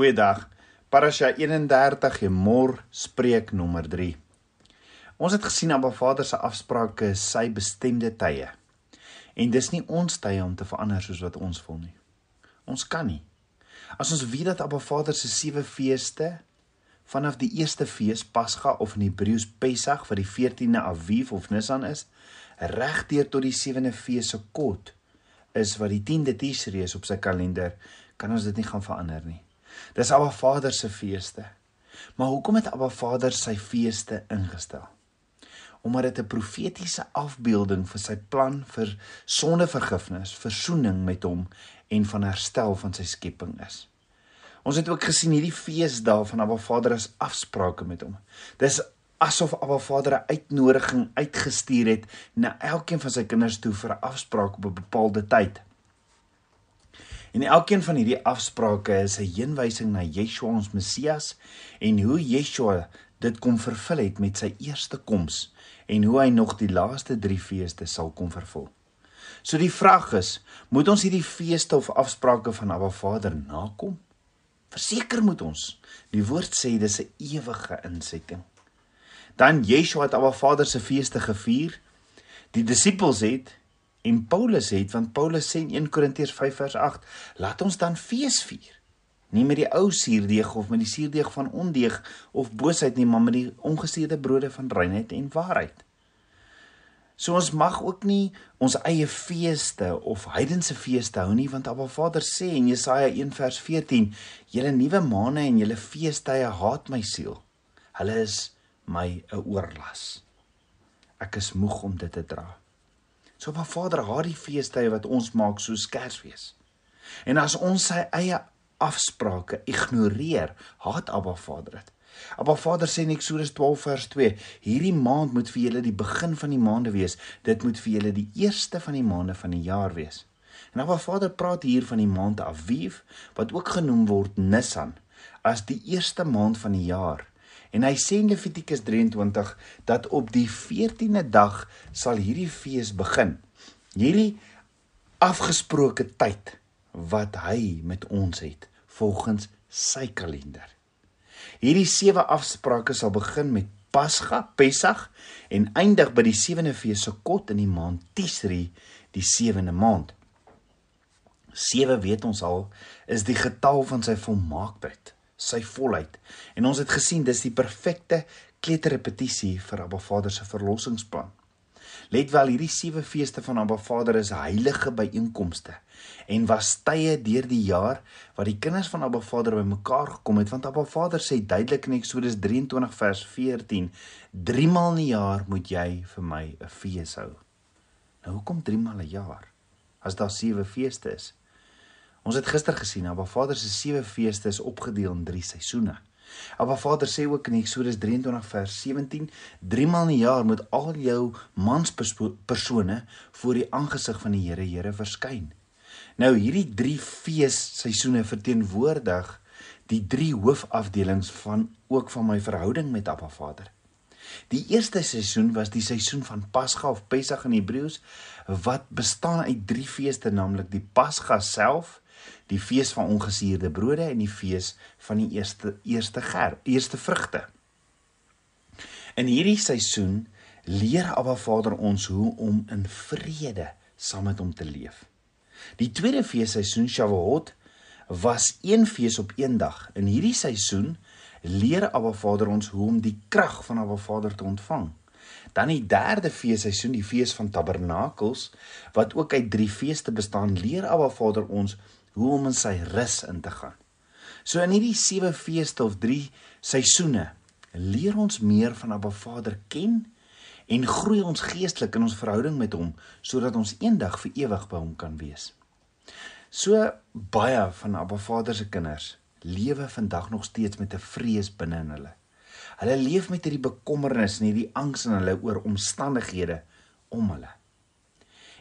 Goeiedag. Parasha 31 Gemor spreek nommer 3. Ons het gesien Abba Vader se afsprake sy bestemde tye. En dis nie ons tye om te verander soos wat ons wil nie. Ons kan nie. As ons weet dat Abba Vader se sewe feeste vanaf die eerste fees Pasga of in Hebreëus Pessach wat die 14de Aviv of Nisan is, regdeur tot die sewende fees se Kot is wat die 10de Tisri is op sy kalender, kan ons dit nie gaan verander nie. Dis Abba Vader se feeste. Maar hoekom het Abba Vader sy feeste ingestel? Omdat dit 'n profetiese afbeelding vir sy plan vir sondevergifnis, verzoening met hom en van herstel van sy skepping is. Ons het ook gesien hierdie feesdae van Abba Vader as afsprake met hom. Dis asof Abba Vader 'n uitnodiging uitgestuur het na elkeen van sy kinders toe vir 'n afspraak op 'n bepaalde tyd. En elkeen van hierdie afsprake is 'n heenwysing na Yeshua ons Messias en hoe Yeshua dit kom vervul het met sy eerste koms en hoe hy nog die laaste 3 feeste sal kom vervul. So die vraag is, moet ons hierdie feeste of afsprake van Abba Vader nakom? Verseker moet ons. Die woord sê dis 'n ewige insetting. Dan Yeshua het Abba Vader se feeste gevier. Die disippels het En Paulus het want Paulus sê in 1 Korintiërs 5 vers 8, laat ons dan fees vier. Nie met die ou suurdeeg of met die suurdeeg van ondeeg of boosheid nie, maar met die ongesuurde brode van reinheid en waarheid. So ons mag ook nie ons eie feeste of heidense feeste hou nie want Abba Vader sê in Jesaja 1 vers 14: "Julle nuwe maande en julle feestydde haat my siel. Hulle is my 'n oorlas. Ek is moeg om dit te dra." So van Vader haar die feestydde wat ons maak soos Kersfees. En as ons sy eie afsprake ignoreer, haat Abba Vader dit. Abba Vader sê in Eksodus 12 vers 2: Hierdie maand moet vir julle die begin van die maande wees. Dit moet vir julle die eerste van die maande van die jaar wees. En Abba Vader praat hier van die maand Aviv wat ook genoem word Nisan as die eerste maand van die jaar. En hy sê in Levitikus 23 dat op die 14de dag sal hierdie fees begin. Hierdie afgesproke tyd wat hy met ons het volgens sy kalender. Hierdie sewe afsprake sal begin met Pasga, Pessach en eindig by die sewende fees se kot in die maand Tisri, die sewende maand. 7 weet ons al is die getal van sy volmaaktheid sy volheid. En ons het gesien dis die perfekte kleuterrepetisie vir Abba Vader se verlossingsplan. Let wel, hierdie sewe feeste van Abba Vader is heilige byeenkomste en was tye deur die jaar wat die kinders van Abba Vader bymekaar gekom het want Abba Vader sê duidelik in Eksodus 23 vers 14: "Drie maal 'n jaar moet jy vir my 'n fees hou." Nou hoekom drie maal 'n jaar as daar sewe feeste is? Ons het gister gesien Abba Vader se sewe feeste is opgedeel in 3 seisoene. Abba Vader sê ook in Eksodus 23 vers 17: "Drie maal 'n jaar moet al jou manspersone voor die aangesig van die Here Here verskyn." Nou hierdie 3 feesseisoene verteenwoordig die 3 hoofafdelings van ook van my verhouding met Abba Vader. Die eerste seisoen was die seisoen van Pasga of Pessach in Hebreëus wat bestaan uit 3 feeste naamlik die Pasga self, die fees van ongesuurde brode en die fees van die eerste eerste ger, eerste vrugte. In hierdie seisoen leer Abba Vader ons hoe om in vrede saam met hom te leef. Die tweede feesseisoen Shavuot was een fees op een dag. In hierdie seisoen leer Abba Vader ons hoe om die krag van Abba Vader te ontvang. Dan die derde feesseisoen, die fees van Tabernakels, wat ook uit 3 feeste bestaan, leer Abba Vader ons hoe om in sy rus in te gaan. So in hierdie 7 feeste of 3 seisoene leer ons meer van Abba Vader ken en groei ons geestelik in ons verhouding met hom sodat ons eendag vir ewig by hom kan wees. So baie van Abba Vader se kinders lewe vandag nog steeds met 'n vrees binne in hulle. Hulle leef met hierdie bekommernis en hierdie angs in hulle oor omstandighede om hulle.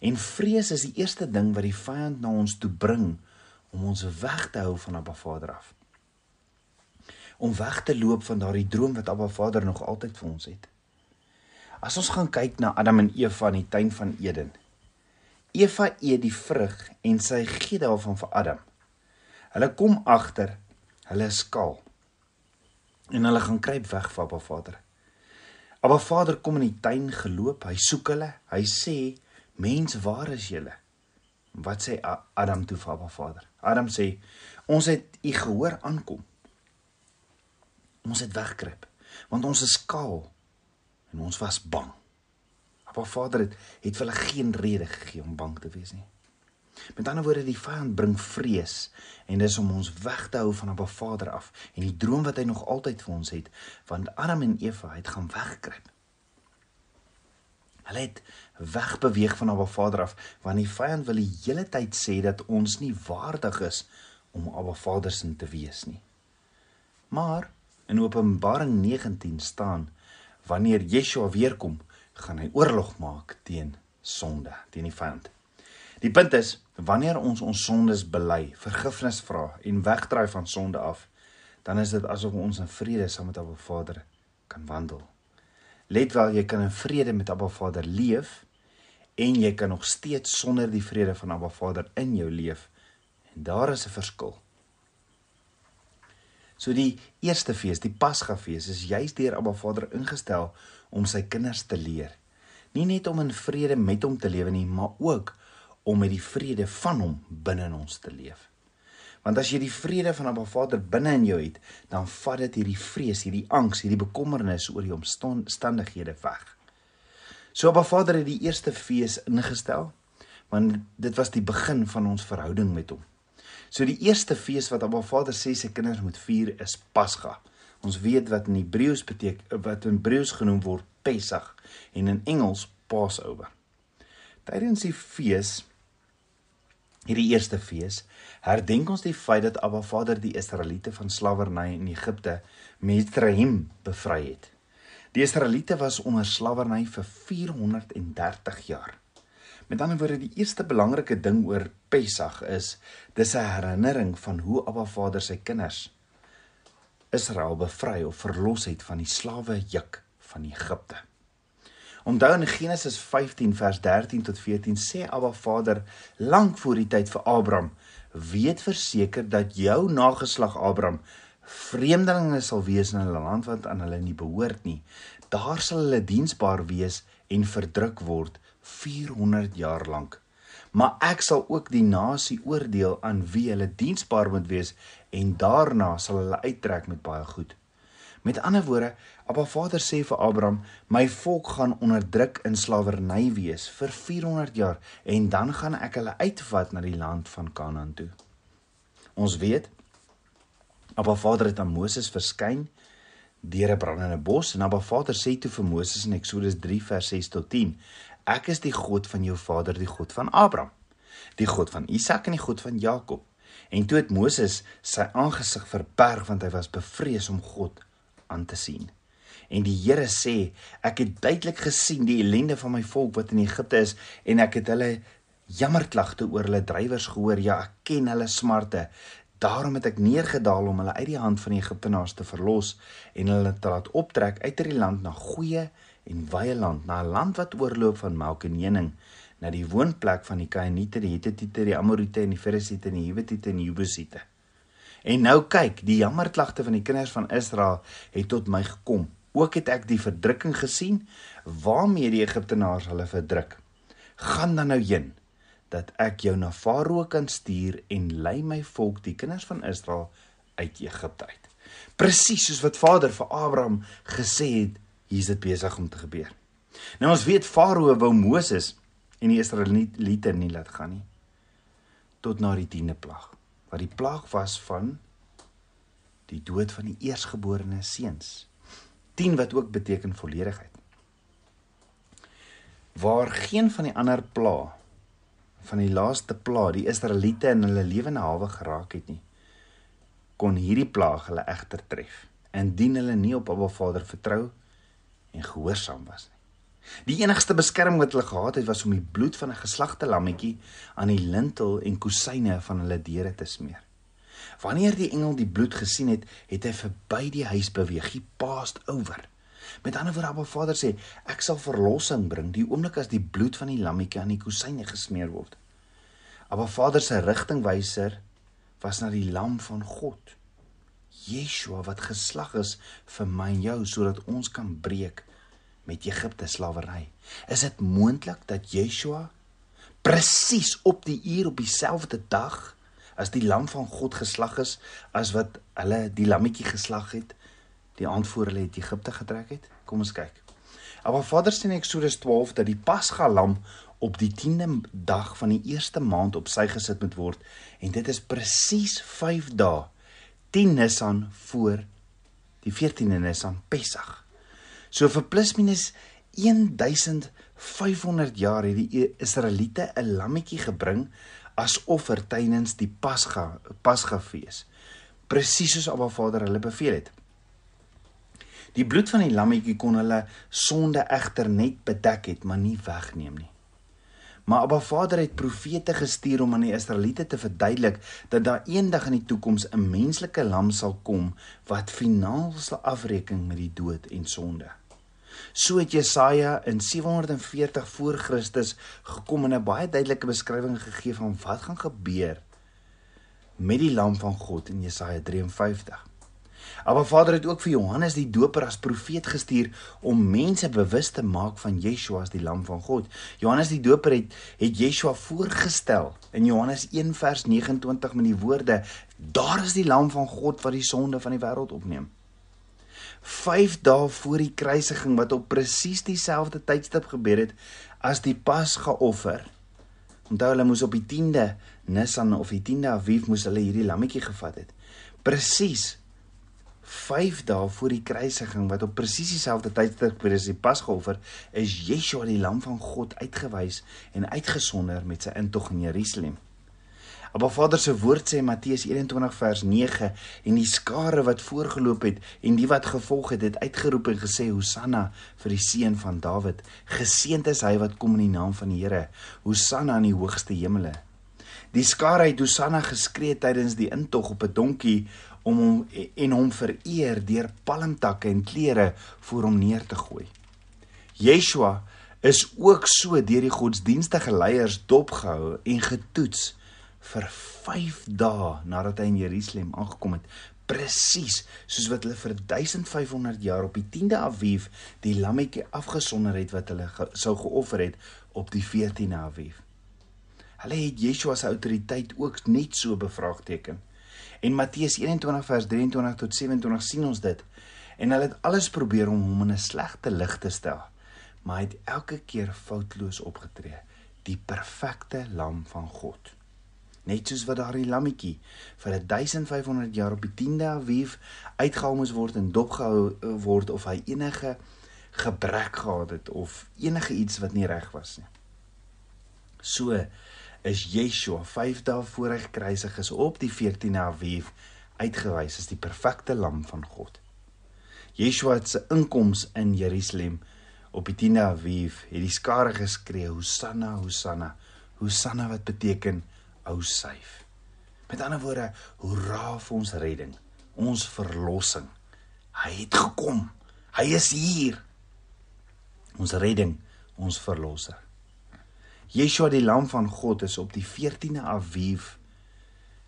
En vrees is die eerste ding wat die vyand na ons toe bring om ons weg te hou van Abba Vader af. Om weg te loop van daardie droom wat Abba Vader nog altyd vir ons het. As ons gaan kyk na Adam en Eva in die tuin van Eden. Eva eet die vrug en sy gee daarvan vir Adam. Hulle kom agter Hulle is skaal. En hulle gaan kruip weg van Abba Vader. Abba Vader kom in die tuin geloop, hy soek hulle. Hy sê: "Mens, waar is julle?" Wat sê Adam toe vir Abba Vader? Adam sê: "Ons het u gehoor aankom. Ons het wegkruip, want ons is skaal en ons was bang." Abba Vader het het vir hulle geen rede gegee om bang te wees nie. Met ander woorde, die vyand bring vrees en dis om ons weg te hou van Abba Vader af en die droom wat hy nog altyd vir ons het, want Adam en Eva het gaan wegkruip. Hulle het wegbeweeg van Abba Vader af want die vyand wil die hele tyd sê dat ons nie waardig is om Abba Vader se te wees nie. Maar in Openbaring 19 staan wanneer Yeshua weer kom, gaan hy oorlog maak teen sonde, teen die vyand. Die punt is, wanneer ons ons sondes bely, vergifnis vra en wegdraai van sonde af, dan is dit asof ons in vrede saam met Abba Vader kan wandel. Let wel, jy kan in vrede met Abba Vader leef en jy kan nog steeds sonder die vrede van Abba Vader in jou leef. En daar is 'n verskil. So die eerste fees, die Pasgafees, is juis deur Abba Vader ingestel om sy kinders te leer. Nie net om in vrede met hom te lewe nie, maar ook om met die vrede van hom binne in ons te leef. Want as jy die vrede van Abba Vader binne in jou het, dan vat dit hierdie vrees, hierdie angs, hierdie bekommernis oor die omstandighede weg. So Abba Vader het die eerste fees ingestel, want dit was die begin van ons verhouding met hom. So die eerste fees wat Abba Vader sê sy kinders moet vier is Pasga. Ons weet wat in Hebreëus beteken wat in Hebreëus genoem word Pesach en in Engels Passover. Tydens die fees hierdie eerste fees herdenk ons die feit dat Abba Vader die Israeliete van slawerny in Egipte Mitzrayim bevry het. Die Israeliete was onder slawerny vir 430 jaar. Met ander woorde, die eerste belangrike ding oor Pessach is dis 'n herinnering van hoe Abba Vader sy kinders Israel bevry of verlos het van die slawe juk van Egipte. Onthou in Genesis 15 vers 13 tot 14 sê Abba Vader lank voor die tyd vir Abraham: "Weet verseker dat jou nageslag Abraham vreemdelinge sal wees in 'n land wat aan hulle nie behoort nie. Daar sal hulle diensbaar wees en verdruk word 400 jaar lank. Maar ek sal ook die nasie oordeel aan wie hulle diensbaar moet wees en daarna sal hulle uittrek met baie goed." Met ander woorde, Abba Vader sê vir Abraham, my volk gaan onderdruk in slawerny wees vir 400 jaar en dan gaan ek hulle uitvat na die land van Kanaan toe. Ons weet Abba Vader het aan Moses verskyn deur 'n brandende bos en Abba Vader sê toe vir Moses in Eksodus 3 vers 6 tot 10: Ek is die God van jou vader, die God van Abraham, die God van Isak en die God van Jakob. En toe het Moses sy aangesig verberg want hy was bevrees om God aan te sien. En die Here sê, ek het duidelik gesien die ellende van my volk wat in Egipte is en ek het hulle jammerklagte oor hulle drywers gehoor. Ja, ek ken hulle smarte. Daarom het ek neergedaal om hulle uit die hand van die Egiptenaars te verlos en hulle te laat optrek uit hierdie land na goeie en wye land, na 'n land wat oorloop van melk en honing, na die woonplek van die Kanaaniete, die Hittite, die Amorite en die Ferisiete en die Hiwite en die Jebusiete. En nou kyk, die jammerklagte van die kinders van Israel het tot my gekom. Ook het ek die verdrukking gesien waarmee die Egiptenaars hulle verdruk. Gaan dan nou heen dat ek jou na Farao kan stuur en lei my volk, die kinders van Israel uit Egipte uit. Presies soos wat Vader vir Abraham gesê het, hier's dit besig om te gebeur. Nou ons weet Farao wou Moses en die Israeliete nie laat gaan nie tot na die 10de plaag wat die plaag was van die dood van die eersgeborene seuns. 10 wat ook beteken volledigheid. Waar geen van die ander pla van die laaste pla die Israeliete in hulle lewende hawe geraak het nie, kon hierdie plaag hulle egter tref indien hulle nie op Abba Vader vertrou en gehoorsaam was nie. Die enigste beskerming wat hulle gehad het was om die bloed van 'n geslagte lammetjie aan die lintel en kusyne van hulle deure te smeer. Wanneer die engel die bloed gesien het, het hy verby die huis beweeg, hy passed over. Met ander woorde, Abba Vader sê, ek sal verlossing bring die oomblik as die bloed van die lammetjie aan die kusyne gesmeer word. Abba Vader se rigtingwyser was na die lam van God. Yeshua wat geslag is vir my en jou sodat ons kan breek met Egipte slawerny. Is dit moontlik dat Yeshua presies op die uur op dieselfde dag as die lam van God geslag is as wat hulle die lammetjie geslag het die aand voor hulle uit Egipte getrek het? Kom ons kyk. Maar Vader sê in Eksodus 12 dat die Pasga lam op die 10de dag van die eerste maand op sy gesit moet word en dit is presies 5 dae 10 Nisan voor die 14de Nisan Pessach. So vir plus minus 1500 jaar het die Israeliete 'n lammetjie gebring as offer tydens die Pasga Pasgafees. Presies soos Abba Vader hulle beveel het. Die bloed van die lammetjie kon hulle sonde egter net bedek het, maar nie wegneem nie. Maar Abba Vader het profete gestuur om aan die Israeliete te verduidelik dat daar eendag in die toekoms 'n menslike lam sal kom wat finaal sal afreken met die dood en sonde. So het Jesaja in 740 voor Christus gekom en 'n baie duidelike beskrywing gegee van wat gaan gebeur met die lam van God in Jesaja 53. Maar Vader het ook vir Johannes die Doper as profeet gestuur om mense bewus te maak van Yeshua as die lam van God. Johannes die Doper het het Yeshua voorgestel in Johannes 1 vers 29 met die woorde: "Daar is die lam van God wat die sonde van die wêreld opneem." 5 dae voor die kruisiging wat op presies dieselfde tydstip gebeur het as die Pasgaoffer. Onthou hulle moes op die 10de Nisan of die 10de Aviv moes hulle hierdie lammetjie gevat het. Presies 5 dae voor die kruisiging wat op presies dieselfde tydstip weer as die Pasgaoffer is Yeshua die lam van God uitgewys en uitgesonder met sy intog in Jerusalem. Maar Vader se woord sê Matteus 21 vers 9 en die skare wat voorgeloop het en die wat gevolg het het uitgeroep en gesê Hosanna vir die seun van Dawid. Geseënd is hy wat kom in die naam van die Here. Hosanna in die hoogste hemele. Die skare het Hosanna geskree tydens die intog op 'n donkie om hom en hom vereer deur palmtakke en klere voor hom neer te gooi. Yeshua is ook so deur die godsdienstige leiers dopgehou en getoets vir 5 dae nadat hy in Jerusalem aangekom het presies soos wat hulle vir 1500 jaar op die 10de Aviv die lammetjie afgesonder het wat hulle ge sou geoffer het op die 14de Aviv. Hulle het Yeshua se autoriteit ook net so bevraagteken. En Matteus 21 vers 23 tot 27 sien ons dit. En hulle het alles probeer om hom in 'n slegte lig te stel, maar hy het elke keer foutloos opgetree, die perfekte lam van God. Net soos wat daardie lammetjie vir 1500 jaar op die 10de Aviv uitgehaal moes word en dopgehou eh, word of hy enige gebrek gehad het of enige iets wat nie reg was nie. So is Yeshua 5 dae voor hy gekruisig is op die 14de Aviv uitgewys as die perfekte lam van God. Yeshua se inkoms in Jerusalem op die 10de Aviv het die skare geskree Hosanna Hosanna Hosanna wat beteken ou syf. Met ander woorde, hoera vir ons redding, ons verlossing. Hy het gekom. Hy is hier. Ons redding, ons verlosser. Yeshua die lam van God is op die 14de Aviv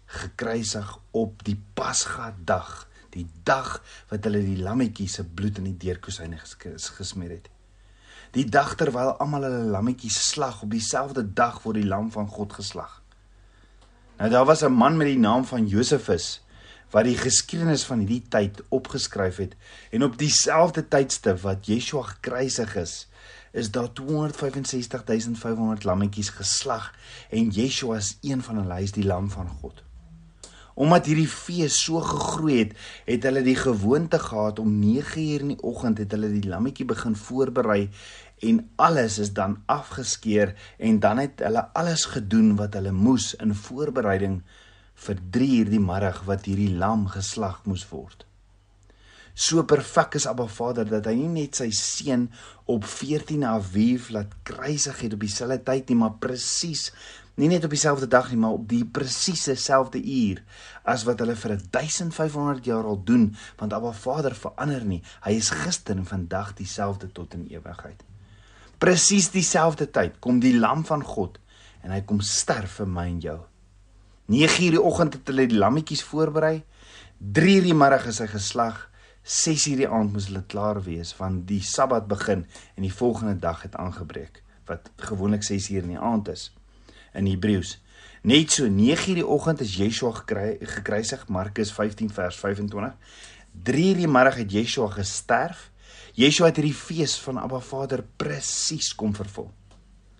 gekruisig op die Pasga dag, die dag wat hulle die lammetjie se bloed in die deurkusyne gesmeer het. Die dag terwyl almal hulle lammetjies slag op dieselfde dag word die lam van God geslag. Nou daar was 'n man met die naam van Josefus wat die geskiedenis van hierdie tyd opgeskryf het en op dieselfde tydstip wat Yeshua gekruisig is, is daar 265500 lammetjies geslag en Yeshua is een van hulle, hy is die lam van God. Omdat hierdie fees so gegroei het, het hulle die gewoonte gehad om 9uur in die oggend het hulle die lammetjie begin voorberei en alles is dan afgeskeer en dan het hulle alles gedoen wat hulle moes in voorbereiding vir 3uur die middag wat hierdie lam geslag moes word so perfek is Abba Vader dat hy nie net sy seun op 14 Aviv laat kruisig het op dieselfde tyd nie, maar presies nie net op dieselfde dag nie, maar op die presiese selfde uur as wat hulle vir 1500 jaar al doen, want Abba Vader verander nie. Hy is gister en vandag dieselfde tot in ewigheid. Presies dieselfde tyd kom die lam van God en hy kom sterf vir my en jou. 9:00 die oggend het hulle die lammetjies voorberei 3:00 die middag is hy geslag. 6:00 die aand moes hulle klaar wees want die Sabbat begin en die volgende dag het aangebreek wat gewoonlik 6:00 in die aand is in Hebreëus. Net so 9:00 die oggend is Yeshua gekry gekruisig Markus 15 vers 25. 3:00 die middag het Yeshua gesterf. Yeshua het hierdie fees van Abba Vader presies kom vervul.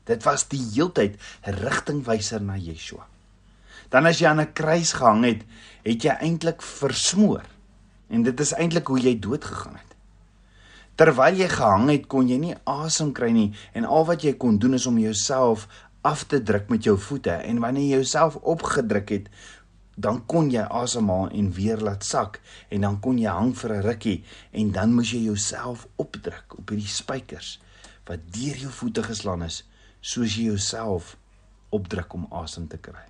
Dit was die heeltyd 'n rigtingwyser na Yeshua. Dan as jy aan 'n kruis gehang het, het jy eintlik versmoor. En dit is eintlik hoe jy dood gegaan het. Terwyl jy gehang het, kon jy nie asem kry nie en al wat jy kon doen is om jouself af te druk met jou voete en wanneer jy jouself opgedruk het, dan kon jy asemhaal en weer laat sak en dan kon jy hang vir 'n rukkie en dan moes jy jouself opdruk op hierdie spykers wat deur jou voete geslaan is soos jy jouself opdruk om asem te kry.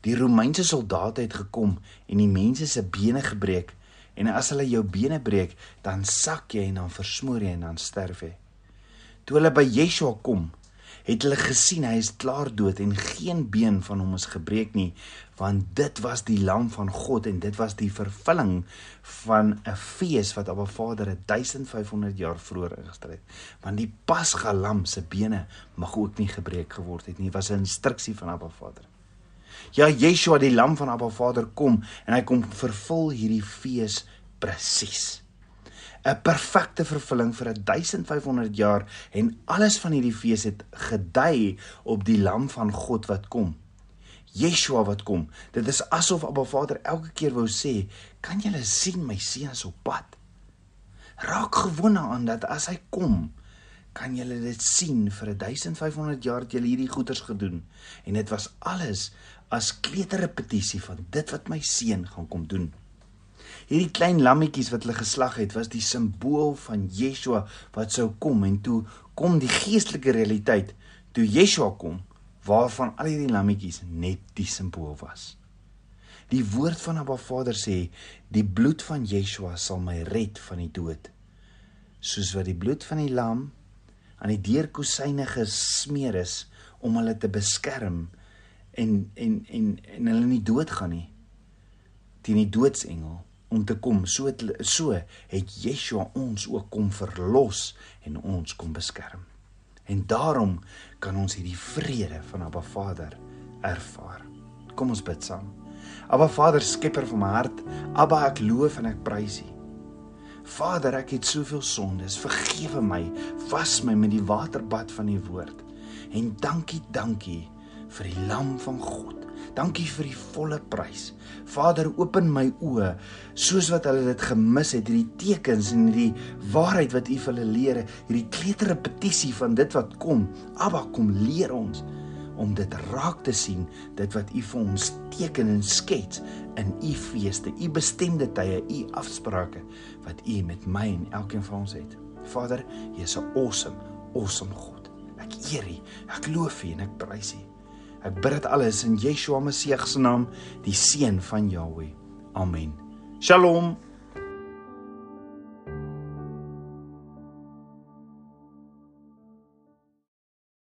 Die Romeinse soldate het gekom en die mense se bene gebreek en as hulle jou bene breek, dan sak jy en dan versmoor jy en dan sterf jy. Toe hulle by Yeshua kom, het hulle gesien hy is klaar dood en geen been van hom is gebreek nie want dit was die lam van God en dit was die vervulling van 'n fees wat Abba Vader 1500 jaar vroeër ingestel het want die Pasga lam se bene mag ook nie gebreek geword het nie was 'n instruksie van Abba Vader Ja Yeshua die lam van Abba Vader kom en hy kom vervul hierdie fees presies 'n perfekte vervulling vir 1500 jaar en alles van hierdie fees het gedui op die lam van God wat kom. Yeshua wat kom. Dit is asof Abba Vader elke keer wou sê, "Kan julle sien my seun is op pad?" Raak gewoond daaraan dat as hy kom, kan julle dit sien vir 1500 jaar het julle hierdie goeders gedoen en dit was alles as kleuterrepetisie van dit wat my seun gaan kom doen. Hierdie klein lammetjies wat hulle geslag het, was die simbool van Yeshua wat sou kom en toe kom die geestelike realiteit toe Yeshua kom waarvan al hierdie lammetjies net die simbool was. Die woord van Abba Vader sê, die bloed van Yeshua sal my red van die dood. Soos wat die bloed van die lam aan die deurkusyne gesmeer is om hulle te beskerm en en en en hulle nie doodgaan nie teen die doodsengel om te kom. So het, so het Yeshua ons ook kom verlos en ons kom beskerm. En daarom kan ons hierdie vrede van Abba Vader ervaar. Kom ons bid saam. Abba Vader, skepper van my hart, Abba, ek loof en ek prys U. Vader, ek het soveel sondes. Vergewe my. Was my met die waterbad van U woord. En dankie, dankie vir die lam van God Dankie vir die volle prys. Vader, open my oë soos wat hulle dit gemis het, hierdie tekens en hierdie waarheid wat U vir hulle leer, hierdie kleuterrepetisie van dit wat kom. Abba, kom leer ons om dit raak te sien, dit wat U vir ons teken en skets in U feeste, U bestemde tye, U afsprake wat U met my en elkeen van ons het. Vader, is 'n awesome, awesome God. Ek eer U, ek loof U en ek prys U. Ek bid dit alles in Yeshua Messie se naam, die seun van Jahweh. Amen. Shalom.